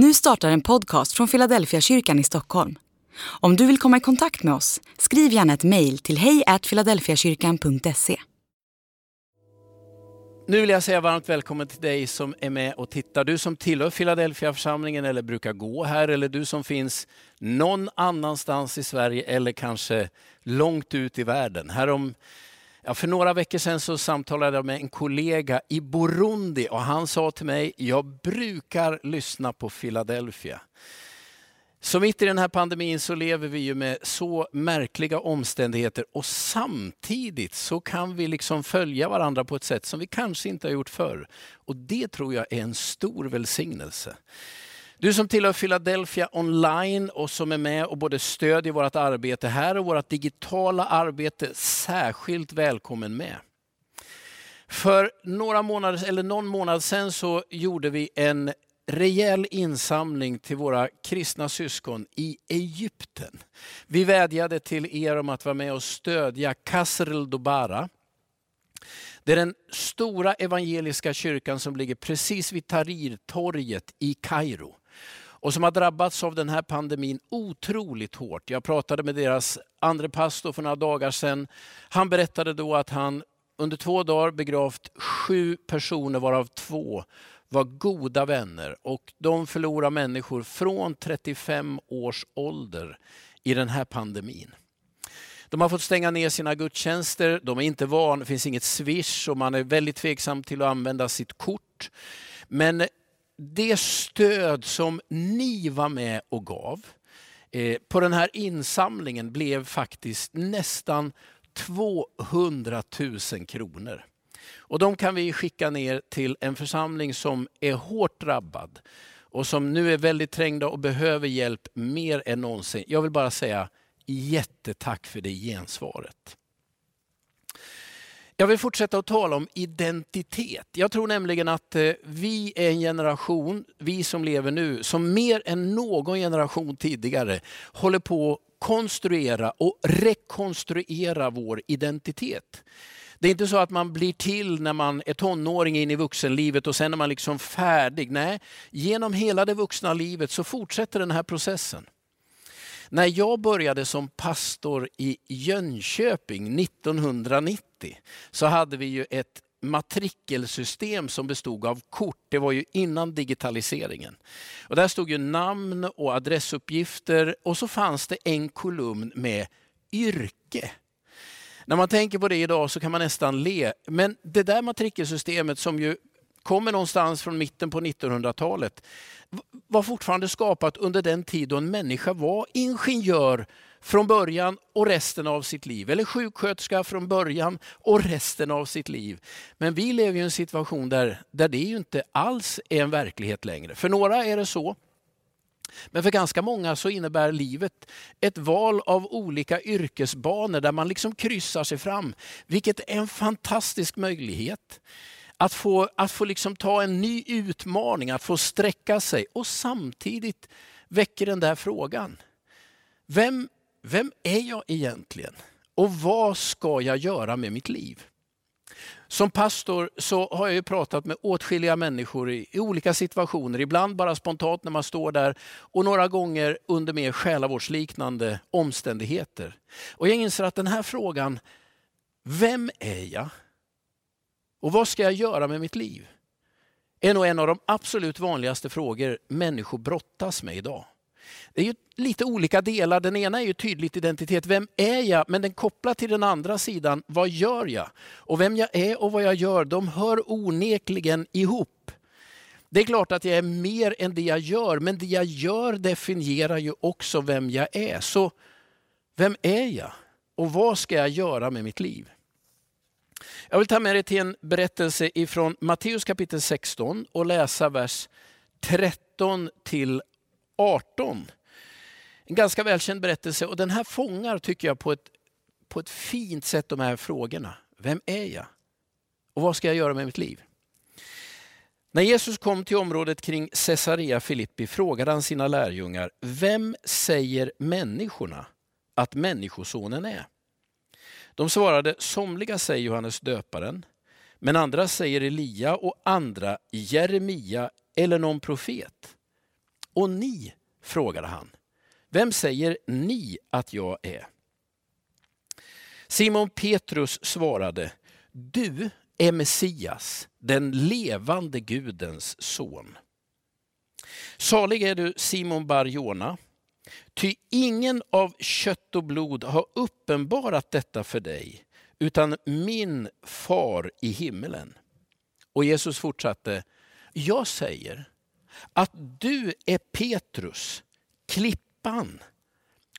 Nu startar en podcast från Philadelphia kyrkan i Stockholm. Om du vill komma i kontakt med oss, skriv gärna ett mejl till hejfiladelfiakyrkan.se. Nu vill jag säga varmt välkommen till dig som är med och tittar. Du som tillhör Philadelphia församlingen eller brukar gå här eller du som finns någon annanstans i Sverige eller kanske långt ut i världen. Härom Ja, för några veckor sedan så samtalade jag med en kollega i Burundi och han sa till mig, jag brukar lyssna på Philadelphia. Så mitt i den här pandemin så lever vi ju med så märkliga omständigheter och samtidigt så kan vi liksom följa varandra på ett sätt som vi kanske inte har gjort förr. Och det tror jag är en stor välsignelse. Du som tillhör Philadelphia online och som är med och både stödjer vårt arbete här och vårt digitala arbete, särskilt välkommen med. För några månader, eller någon månad sedan så gjorde vi en rejäl insamling till våra kristna syskon i Egypten. Vi vädjade till er om att vara med och stödja Kasr Dobara. Det är den stora evangeliska kyrkan som ligger precis vid Tahrirtorget i Kairo och som har drabbats av den här pandemin otroligt hårt. Jag pratade med deras andre pastor för några dagar sedan. Han berättade då att han under två dagar begravt sju personer varav två var goda vänner och de förlorar människor från 35 års ålder i den här pandemin. De har fått stänga ner sina gudstjänster, de är inte vana, det finns inget swish och man är väldigt tveksam till att använda sitt kort. Men det stöd som ni var med och gav eh, på den här insamlingen blev faktiskt nästan 200 000 kronor. Och de kan vi skicka ner till en församling som är hårt drabbad och som nu är väldigt trängda och behöver hjälp mer än någonsin. Jag vill bara säga jättetack för det gensvaret. Jag vill fortsätta att tala om identitet. Jag tror nämligen att eh, vi är en generation, vi som lever nu, som mer än någon generation tidigare håller på att konstruera och rekonstruera vår identitet. Det är inte så att man blir till när man är tonåring in i vuxenlivet och sen är man liksom färdig. Nej, genom hela det vuxna livet så fortsätter den här processen. När jag började som pastor i Jönköping 1990 så hade vi ju ett matrikelsystem som bestod av kort. Det var ju innan digitaliseringen. Och där stod ju namn och adressuppgifter och så fanns det en kolumn med yrke. När man tänker på det idag så kan man nästan le. Men det där matrikelsystemet som ju kommer någonstans från mitten på 1900-talet var fortfarande skapat under den tid då en människa var ingenjör från början och resten av sitt liv. Eller sjuksköterska från början och resten av sitt liv. Men vi lever i en situation där, där det ju inte alls är en verklighet längre. För några är det så. Men för ganska många så innebär livet ett val av olika yrkesbanor där man liksom kryssar sig fram. Vilket är en fantastisk möjlighet. Att få, att få liksom ta en ny utmaning, att få sträcka sig och samtidigt väcker den där frågan. Vem, vem är jag egentligen? Och vad ska jag göra med mitt liv? Som pastor så har jag pratat med åtskilliga människor i, i, olika situationer. Ibland bara spontant när man står där och några gånger under mer själavårdsliknande omständigheter. Och jag inser att den här frågan, vem är jag? Och vad ska jag göra med mitt liv? är nog en av de absolut vanligaste frågor människor brottas med idag. Det är ju lite olika delar. Den ena är ju tydligt identitet. Vem är jag? Men den kopplar till den andra sidan. Vad gör jag? Och vem jag är och vad jag gör, de hör onekligen ihop. Det är klart att jag är mer än det jag gör, men det jag gör definierar ju också vem jag är. Så vem är jag? Och vad ska jag göra med mitt liv? Jag vill ta med dig till en berättelse ifrån Matteus kapitel 16 och läsa vers 13 till 18. En ganska välkänd berättelse och den här fångar, tycker jag, på ett, på ett fint sätt de här frågorna. Vem är jag? Och vad ska jag göra med mitt liv? När Jesus kom till området kring Caesarea Filippi frågade han sina lärjungar, vem säger människorna att Människosonen är? De svarade, somliga säger Johannes döparen, men andra säger Elia och andra Jeremia eller någon profet. Och ni, frågade han, vem säger ni att jag är? Simon Petrus svarade, du är Messias, den levande Gudens son. Salig är du Simon Barjona, ty ingen av kött och blod har uppenbarat detta för dig, utan min far i himmelen. Och Jesus fortsatte, jag säger att du är Petrus, klippan,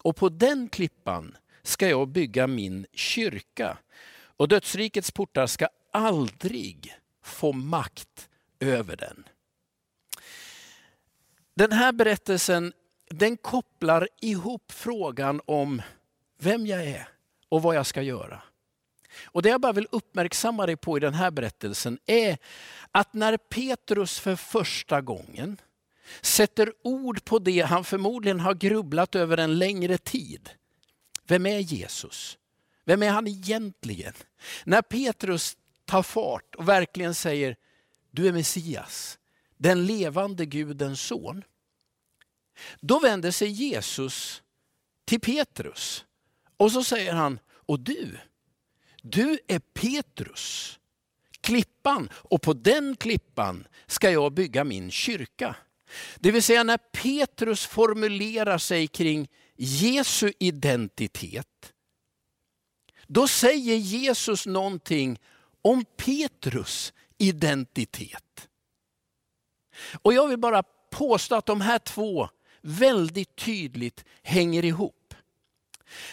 och på den klippan ska jag bygga min kyrka. Och dödsrikets portar ska aldrig få makt över den. Den här berättelsen den kopplar ihop frågan om vem jag är och vad jag ska göra. Och Det jag bara vill uppmärksamma dig på i den här berättelsen är att när Petrus för första gången sätter ord på det han förmodligen har grubblat över en längre tid. Vem är Jesus? Vem är han egentligen? När Petrus tar fart och verkligen säger, du är Messias, den levande Gudens son. Då vänder sig Jesus till Petrus och så säger han, och du, du är Petrus, klippan och på den klippan ska jag bygga min kyrka. Det vill säga när Petrus formulerar sig kring Jesu identitet, då säger Jesus någonting om Petrus identitet. Och jag vill bara påstå att de här två väldigt tydligt hänger ihop.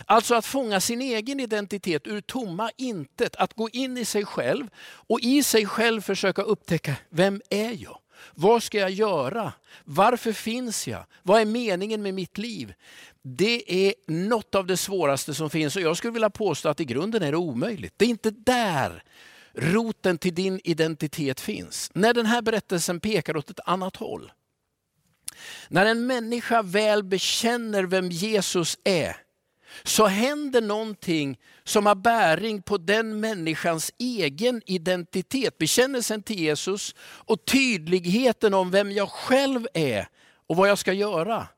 Alltså att fånga sin egen identitet ur tomma intet, att gå in i sig själv och i sig själv försöka upptäcka, vem är jag? Vad ska jag göra? Varför finns jag? Vad är meningen med mitt liv? Det är något av det svåraste som finns och jag skulle vilja påstå att i grunden är det omöjligt. Det är inte där roten till din identitet finns. När den här berättelsen pekar åt ett annat håll. När en människa väl bekänner vem Jesus är, så händer någonting som har bäring på den människans egen identitet. Bekännelsen till Jesus och tydligheten om vem jag själv är och vad jag ska göra,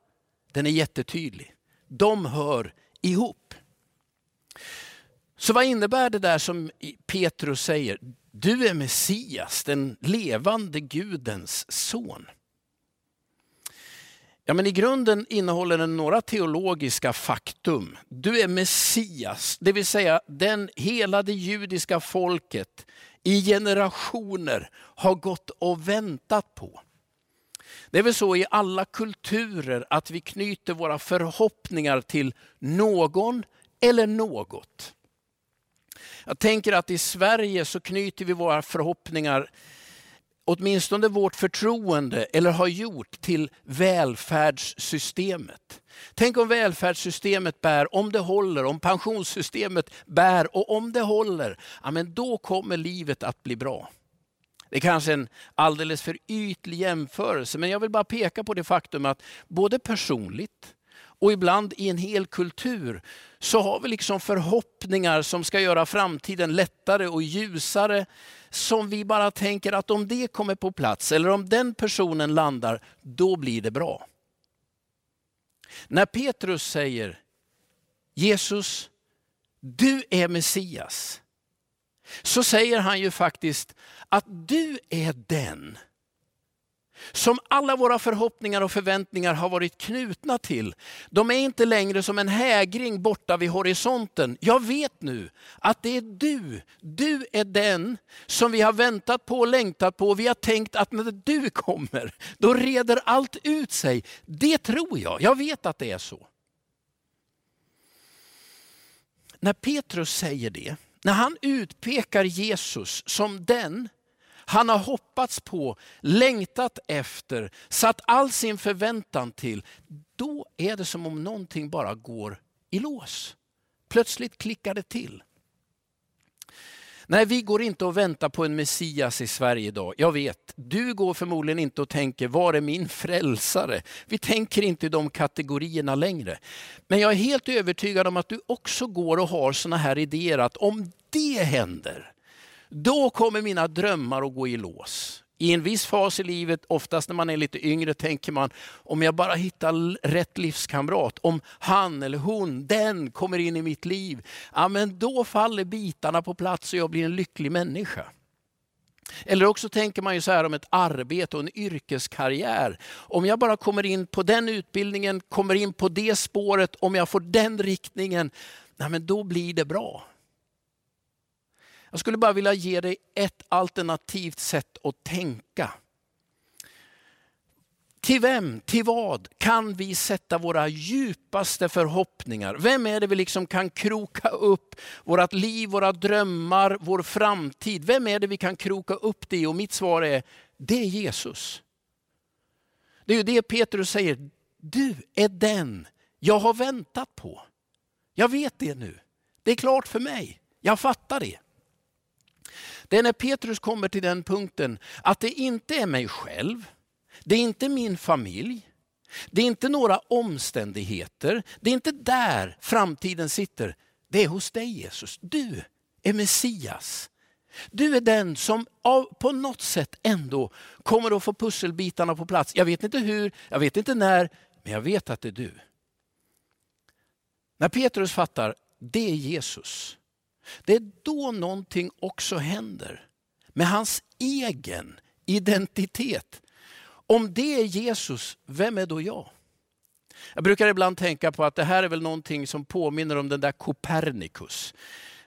den är jättetydlig. De hör ihop. Så vad innebär det där som Petrus säger? Du är Messias, den levande Gudens son. Ja, men I grunden innehåller den några teologiska faktum. Du är Messias, det vill säga den hela det judiska folket i generationer har gått och väntat på. Det är väl så i alla kulturer att vi knyter våra förhoppningar till någon eller något. Jag tänker att i Sverige så knyter vi våra förhoppningar åtminstone vårt förtroende, eller har gjort, till välfärdssystemet. Tänk om välfärdssystemet bär, om det håller, om pensionssystemet bär och om det håller, ja, men då kommer livet att bli bra. Det är kanske en alldeles för ytlig jämförelse, men jag vill bara peka på det faktum att både personligt och ibland i en hel kultur så har vi liksom förhoppningar som ska göra framtiden lättare och ljusare som vi bara tänker att om det kommer på plats eller om den personen landar, då blir det bra. När Petrus säger Jesus, du är Messias, så säger han ju faktiskt att du är den som alla våra förhoppningar och förväntningar har varit knutna till. De är inte längre som en hägring borta vid horisonten. Jag vet nu att det är du. Du är den som vi har väntat på och längtat på. Vi har tänkt att när du kommer, då reder allt ut sig. Det tror jag. Jag vet att det är så. När Petrus säger det, när han utpekar Jesus som den han har hoppats på, längtat efter, satt all sin förväntan till. Då är det som om någonting bara går i lås. Plötsligt klickar det till. Nej, vi går inte och väntar på en Messias i Sverige idag. Jag vet, du går förmodligen inte och tänker, var är min frälsare? Vi tänker inte i de kategorierna längre. Men jag är helt övertygad om att du också går och har sådana här idéer att om det händer, då kommer mina drömmar att gå i lås. I en viss fas i livet, oftast när man är lite yngre, tänker man om jag bara hittar rätt livskamrat, om han eller hon, den kommer in i mitt liv, ja, men då faller bitarna på plats och jag blir en lycklig människa. Eller också tänker man ju så här om ett arbete och en yrkeskarriär. Om jag bara kommer in på den utbildningen, kommer in på det spåret, om jag får den riktningen, nej men då blir det bra. Jag skulle bara vilja ge dig ett alternativt sätt att tänka. Till vem, till vad kan vi sätta våra djupaste förhoppningar? Vem är det vi liksom kan kroka upp vårt liv, våra drömmar, vår framtid? Vem är det vi kan kroka upp det i? Och mitt svar är, det är Jesus. Det är ju det Petrus säger, du är den jag har väntat på. Jag vet det nu. Det är klart för mig. Jag fattar det. Det är när Petrus kommer till den punkten att det inte är mig själv, det är inte min familj, det är inte några omständigheter, det är inte där framtiden sitter. Det är hos dig Jesus. Du är Messias. Du är den som på något sätt ändå kommer att få pusselbitarna på plats. Jag vet inte hur, jag vet inte när, men jag vet att det är du. När Petrus fattar, det är Jesus. Det är då någonting också händer med hans egen identitet. Om det är Jesus, vem är då jag? Jag brukar ibland tänka på att det här är väl någonting som påminner om den där Copernicus.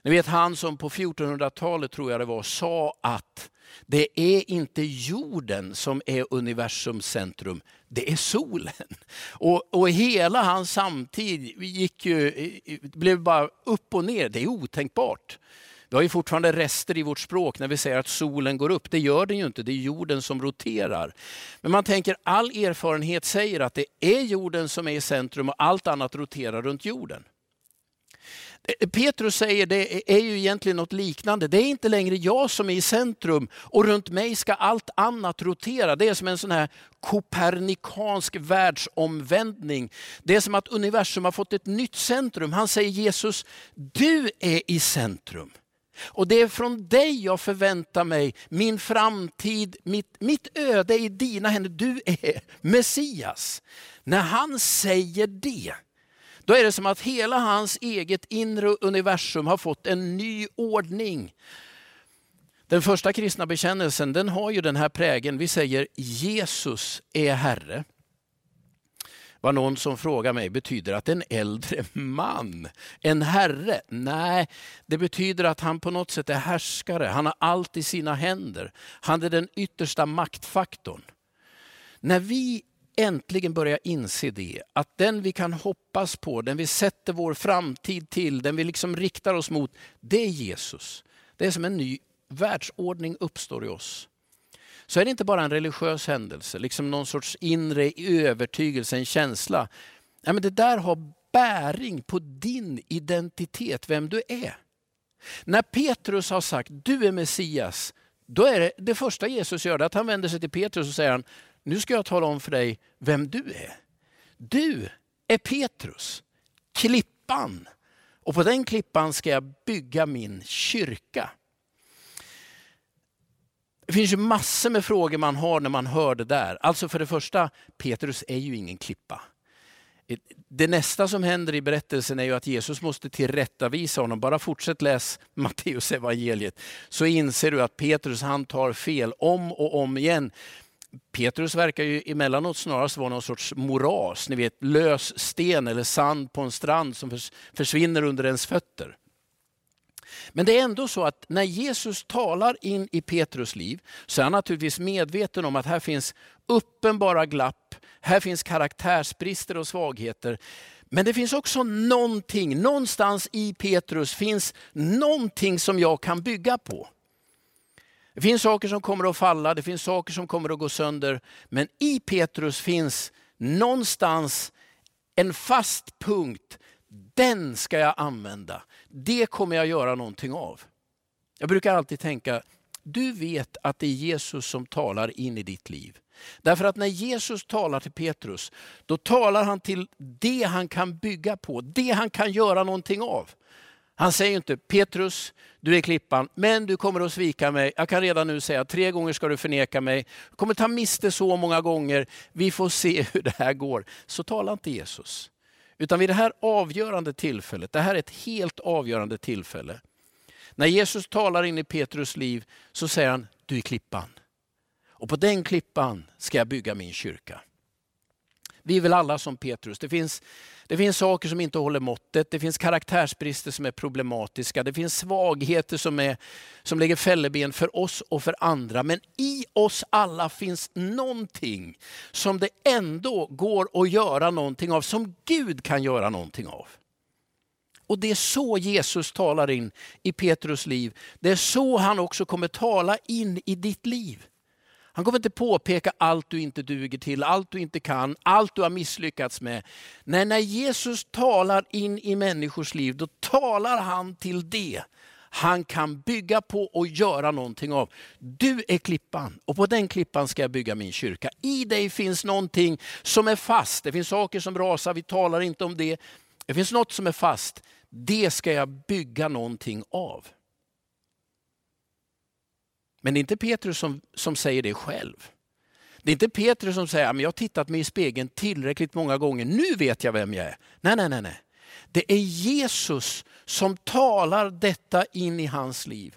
Ni vet han som på 1400-talet tror jag det var sa att det är inte jorden som är universums centrum, det är solen. Och, och hela hans samtid gick ju, blev bara upp och ner, det är otänkbart. Vi har ju fortfarande rester i vårt språk när vi säger att solen går upp. Det gör den ju inte, det är jorden som roterar. Men man tänker all erfarenhet säger att det är jorden som är i centrum och allt annat roterar runt jorden. Eh, Petrus säger det är ju egentligen något liknande. Det är inte längre jag som är i centrum och runt mig ska allt annat rotera. Det är som en sån här kopernikansk världsomvändning. Det är som att universum har fått ett nytt centrum. Han säger Jesus, du är i centrum. Och det är från dig jag förväntar mig min framtid, mitt, mitt öde i dina händer. Du är Messias. När han säger det, då är det som att hela hans eget inre universum har fått en ny ordning. Den första kristna bekännelsen den har ju den här prägen. Vi säger Jesus är Herre. var någon som frågar mig, betyder att en äldre man, en herre? Nej, det betyder att han på något sätt är härskare. Han har allt i sina händer. Han är den yttersta maktfaktorn. När vi äntligen börja inse det, att den vi kan hoppas på, den vi sätter vår framtid till, den vi liksom riktar oss mot, det är Jesus. Det är som en ny världsordning uppstår i oss. Så är det inte bara en religiös händelse, liksom någon sorts inre övertygelse, en känsla. Nej, men det där har bäring på din identitet, vem du är. När Petrus har sagt du är Messias, då är det, det första Jesus gör det att han vänder sig till Petrus och säger nu ska jag tala om för dig vem du är. Du är Petrus, klippan. Och på den klippan ska jag bygga min kyrka. Det finns ju massor med frågor man har när man hör det där. Alltså för det första, Petrus är ju ingen klippa. Det nästa som händer i berättelsen är ju att Jesus måste tillrättavisa honom. Bara fortsätt läs Matteus evangeliet så inser du att Petrus han tar fel om och om igen. Petrus verkar ju emellanåt snarast vara någon sorts moras, ni vet lös sten eller sand på en strand som försvinner under ens fötter. Men det är ändå så att när Jesus talar in i Petrus liv så är han naturligtvis medveten om att här finns uppenbara glapp, här finns karaktärsbrister och svagheter. Men det finns också någonting, någonstans i Petrus finns någonting som jag kan bygga på. Det finns saker som kommer att falla, det finns saker som kommer att gå sönder. Men i Petrus finns någonstans en fast punkt. Den ska jag använda. Det kommer jag göra någonting av. Jag brukar alltid tänka, du vet att det är Jesus som talar in i ditt liv. Därför att när Jesus talar till Petrus, då talar han till det han kan bygga på, det han kan göra någonting av. Han säger inte Petrus, du är klippan, men du kommer att svika mig. Jag kan redan nu säga tre gånger ska du förneka mig. Du kommer ta miste så många gånger. Vi får se hur det här går. Så talar inte Jesus. Utan vid det här avgörande tillfället, det här är ett helt avgörande tillfälle. När Jesus talar in i Petrus liv så säger han, du är klippan. Och på den klippan ska jag bygga min kyrka. Vi är väl alla som Petrus. Det finns, det finns saker som inte håller måttet, det finns karaktärsbrister som är problematiska, det finns svagheter som, är, som lägger fälleben för oss och för andra. Men i oss alla finns någonting som det ändå går att göra någonting av, som Gud kan göra någonting av. Och det är så Jesus talar in i Petrus liv. Det är så han också kommer tala in i ditt liv. Han kommer inte påpeka allt du inte duger till, allt du inte kan, allt du har misslyckats med. Nej, när Jesus talar in i människors liv, då talar han till det han kan bygga på och göra någonting av. Du är klippan och på den klippan ska jag bygga min kyrka. I dig finns någonting som är fast. Det finns saker som rasar, vi talar inte om det. Det finns något som är fast. Det ska jag bygga någonting av. Men det är inte Petrus som, som säger det själv. Det är inte Petrus som säger, jag har tittat mig i spegeln tillräckligt många gånger, nu vet jag vem jag är. Nej, nej, nej. nej. Det är Jesus som talar detta in i hans liv.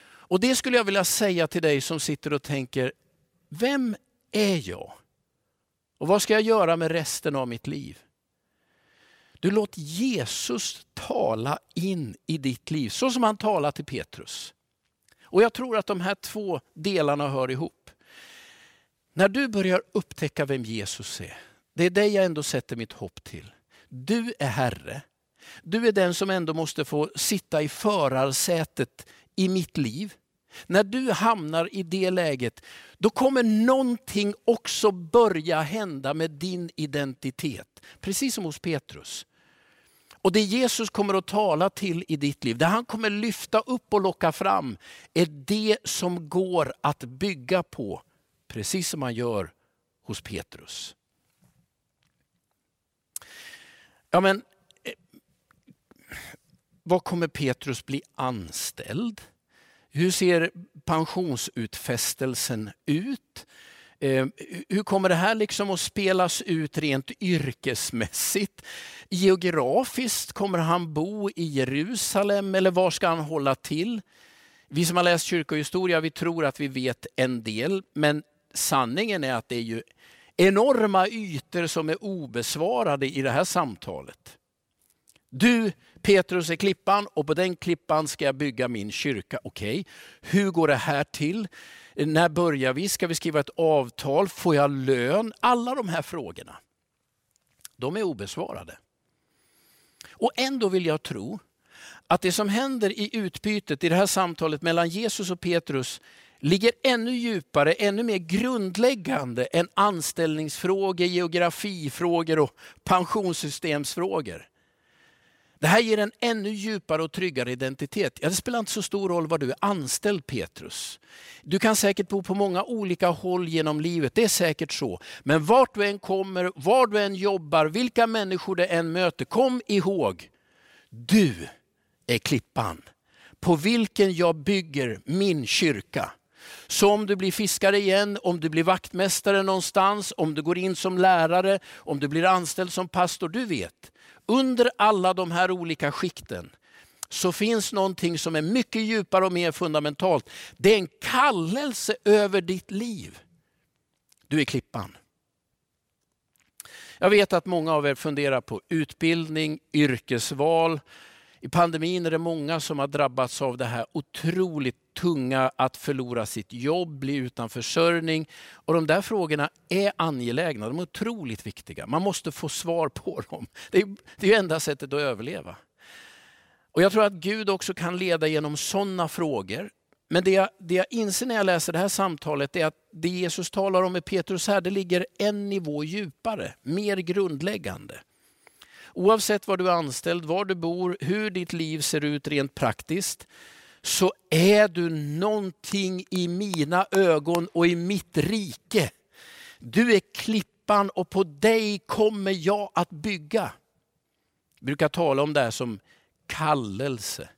Och det skulle jag vilja säga till dig som sitter och tänker, vem är jag? Och vad ska jag göra med resten av mitt liv? Du låt Jesus tala in i ditt liv, så som han talar till Petrus. Och jag tror att de här två delarna hör ihop. När du börjar upptäcka vem Jesus är, det är dig jag ändå sätter mitt hopp till. Du är Herre. Du är den som ändå måste få sitta i förarsätet i mitt liv. När du hamnar i det läget, då kommer någonting också börja hända med din identitet. Precis som hos Petrus. Och det Jesus kommer att tala till i ditt liv, det han kommer lyfta upp och locka fram, är det som går att bygga på. Precis som han gör hos Petrus. Ja, men, eh, vad kommer Petrus bli anställd? Hur ser pensionsutfästelsen ut? Eh, hur kommer det här liksom att spelas ut rent yrkesmässigt? Geografiskt, kommer han bo i Jerusalem eller var ska han hålla till? Vi som har läst kyrkohistoria, vi tror att vi vet en del, men sanningen är att det är ju enorma ytor som är obesvarade i det här samtalet. Du Petrus är klippan och på den klippan ska jag bygga min kyrka. Okej, okay. hur går det här till? När börjar vi? Ska vi skriva ett avtal? Får jag lön? Alla de här frågorna, de är obesvarade. Och ändå vill jag tro att det som händer i utbytet i det här samtalet mellan Jesus och Petrus ligger ännu djupare, ännu mer grundläggande än anställningsfrågor, geografifrågor och pensionssystemsfrågor. Det här ger en ännu djupare och tryggare identitet. Ja, det spelar inte så stor roll var du är anställd Petrus. Du kan säkert bo på många olika håll genom livet, det är säkert så. Men vart du än kommer, var du än jobbar, vilka människor du än möter, kom ihåg, du är klippan på vilken jag bygger min kyrka. Så om du blir fiskare igen, om du blir vaktmästare någonstans, om du går in som lärare, om du blir anställd som pastor, du vet under alla de här olika skikten så finns någonting som är mycket djupare och mer fundamentalt. Det är en kallelse över ditt liv. Du är klippan. Jag vet att många av er funderar på utbildning, yrkesval. I pandemin är det många som har drabbats av det här otroligt tunga att förlora sitt jobb, bli utan försörjning. Och de där frågorna är angelägna, de är otroligt viktiga. Man måste få svar på dem. Det är det är enda sättet att överleva. Och Jag tror att Gud också kan leda genom sådana frågor. Men det jag, det jag inser när jag läser det här samtalet är att det Jesus talar om med Petrus här, det ligger en nivå djupare, mer grundläggande. Oavsett var du är anställd, var du bor, hur ditt liv ser ut rent praktiskt, så är du någonting i mina ögon och i mitt rike. Du är klippan och på dig kommer jag att bygga. Jag brukar tala om det här som kallelse.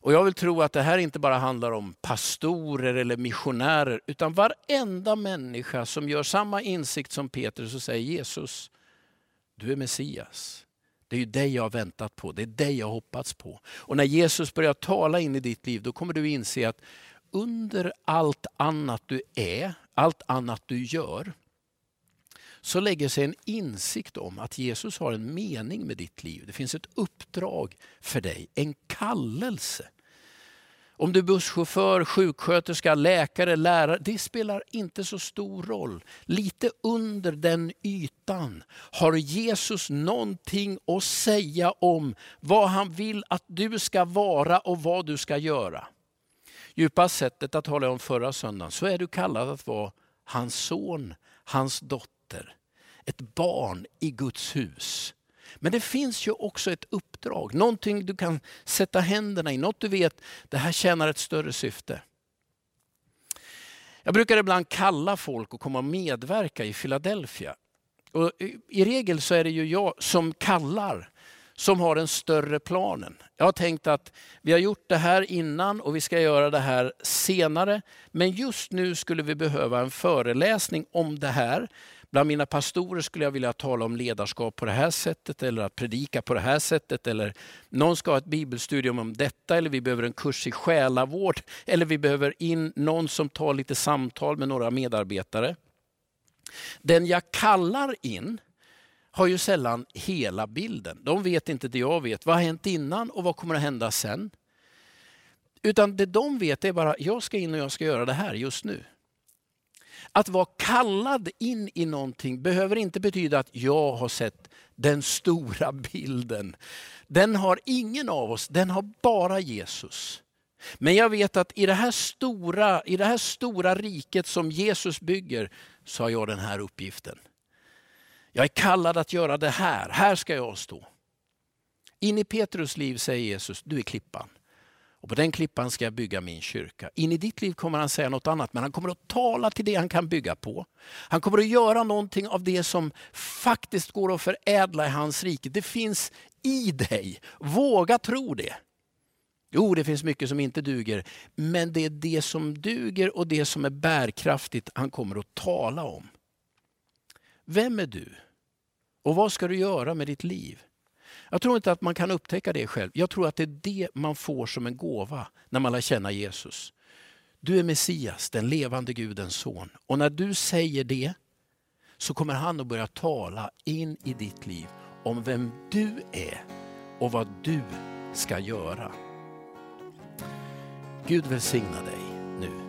Och jag vill tro att det här inte bara handlar om pastorer eller missionärer, utan varenda människa som gör samma insikt som Petrus och säger Jesus, du är Messias. Det är ju dig jag har väntat på, det är dig jag har hoppats på. Och när Jesus börjar tala in i ditt liv, då kommer du inse att under allt annat du är, allt annat du gör, så lägger sig en insikt om att Jesus har en mening med ditt liv. Det finns ett uppdrag för dig, en kallelse. Om du är busschaufför, sjuksköterska, läkare, lärare, det spelar inte så stor roll. Lite under den ytan har Jesus någonting att säga om vad han vill att du ska vara och vad du ska göra. Djupast sättet att tala om förra söndagen, så är du kallad att vara hans son, hans dotter. Ett barn i Guds hus. Men det finns ju också ett uppdrag, någonting du kan sätta händerna i, något du vet, det här tjänar ett större syfte. Jag brukar ibland kalla folk att komma och medverka i Philadelphia. Och I regel så är det ju jag som kallar, som har den större planen. Jag har tänkt att vi har gjort det här innan och vi ska göra det här senare. Men just nu skulle vi behöva en föreläsning om det här. Bland mina pastorer skulle jag vilja tala om ledarskap på det här sättet eller att predika på det här sättet. Eller någon ska ha ett bibelstudium om detta eller vi behöver en kurs i själavård. Eller vi behöver in någon som tar lite samtal med några medarbetare. Den jag kallar in har ju sällan hela bilden. De vet inte det jag vet. Vad har hänt innan och vad kommer att hända sen? Utan det de vet är bara, jag ska in och jag ska göra det här just nu. Att vara kallad in i någonting behöver inte betyda att jag har sett den stora bilden. Den har ingen av oss, den har bara Jesus. Men jag vet att i det här stora, i det här stora riket som Jesus bygger så har jag den här uppgiften. Jag är kallad att göra det här, här ska jag stå. In i Petrus liv säger Jesus, du är klippan. Och på den klippan ska jag bygga min kyrka. In i ditt liv kommer han säga något annat, men han kommer att tala till det han kan bygga på. Han kommer att göra någonting av det som faktiskt går att förädla i hans rike. Det finns i dig. Våga tro det. Jo, det finns mycket som inte duger, men det är det som duger och det som är bärkraftigt han kommer att tala om. Vem är du? Och vad ska du göra med ditt liv? Jag tror inte att man kan upptäcka det själv. Jag tror att det är det man får som en gåva när man lär känna Jesus. Du är Messias, den levande Gudens son. Och när du säger det så kommer han att börja tala in i ditt liv om vem du är och vad du ska göra. Gud välsigna dig nu.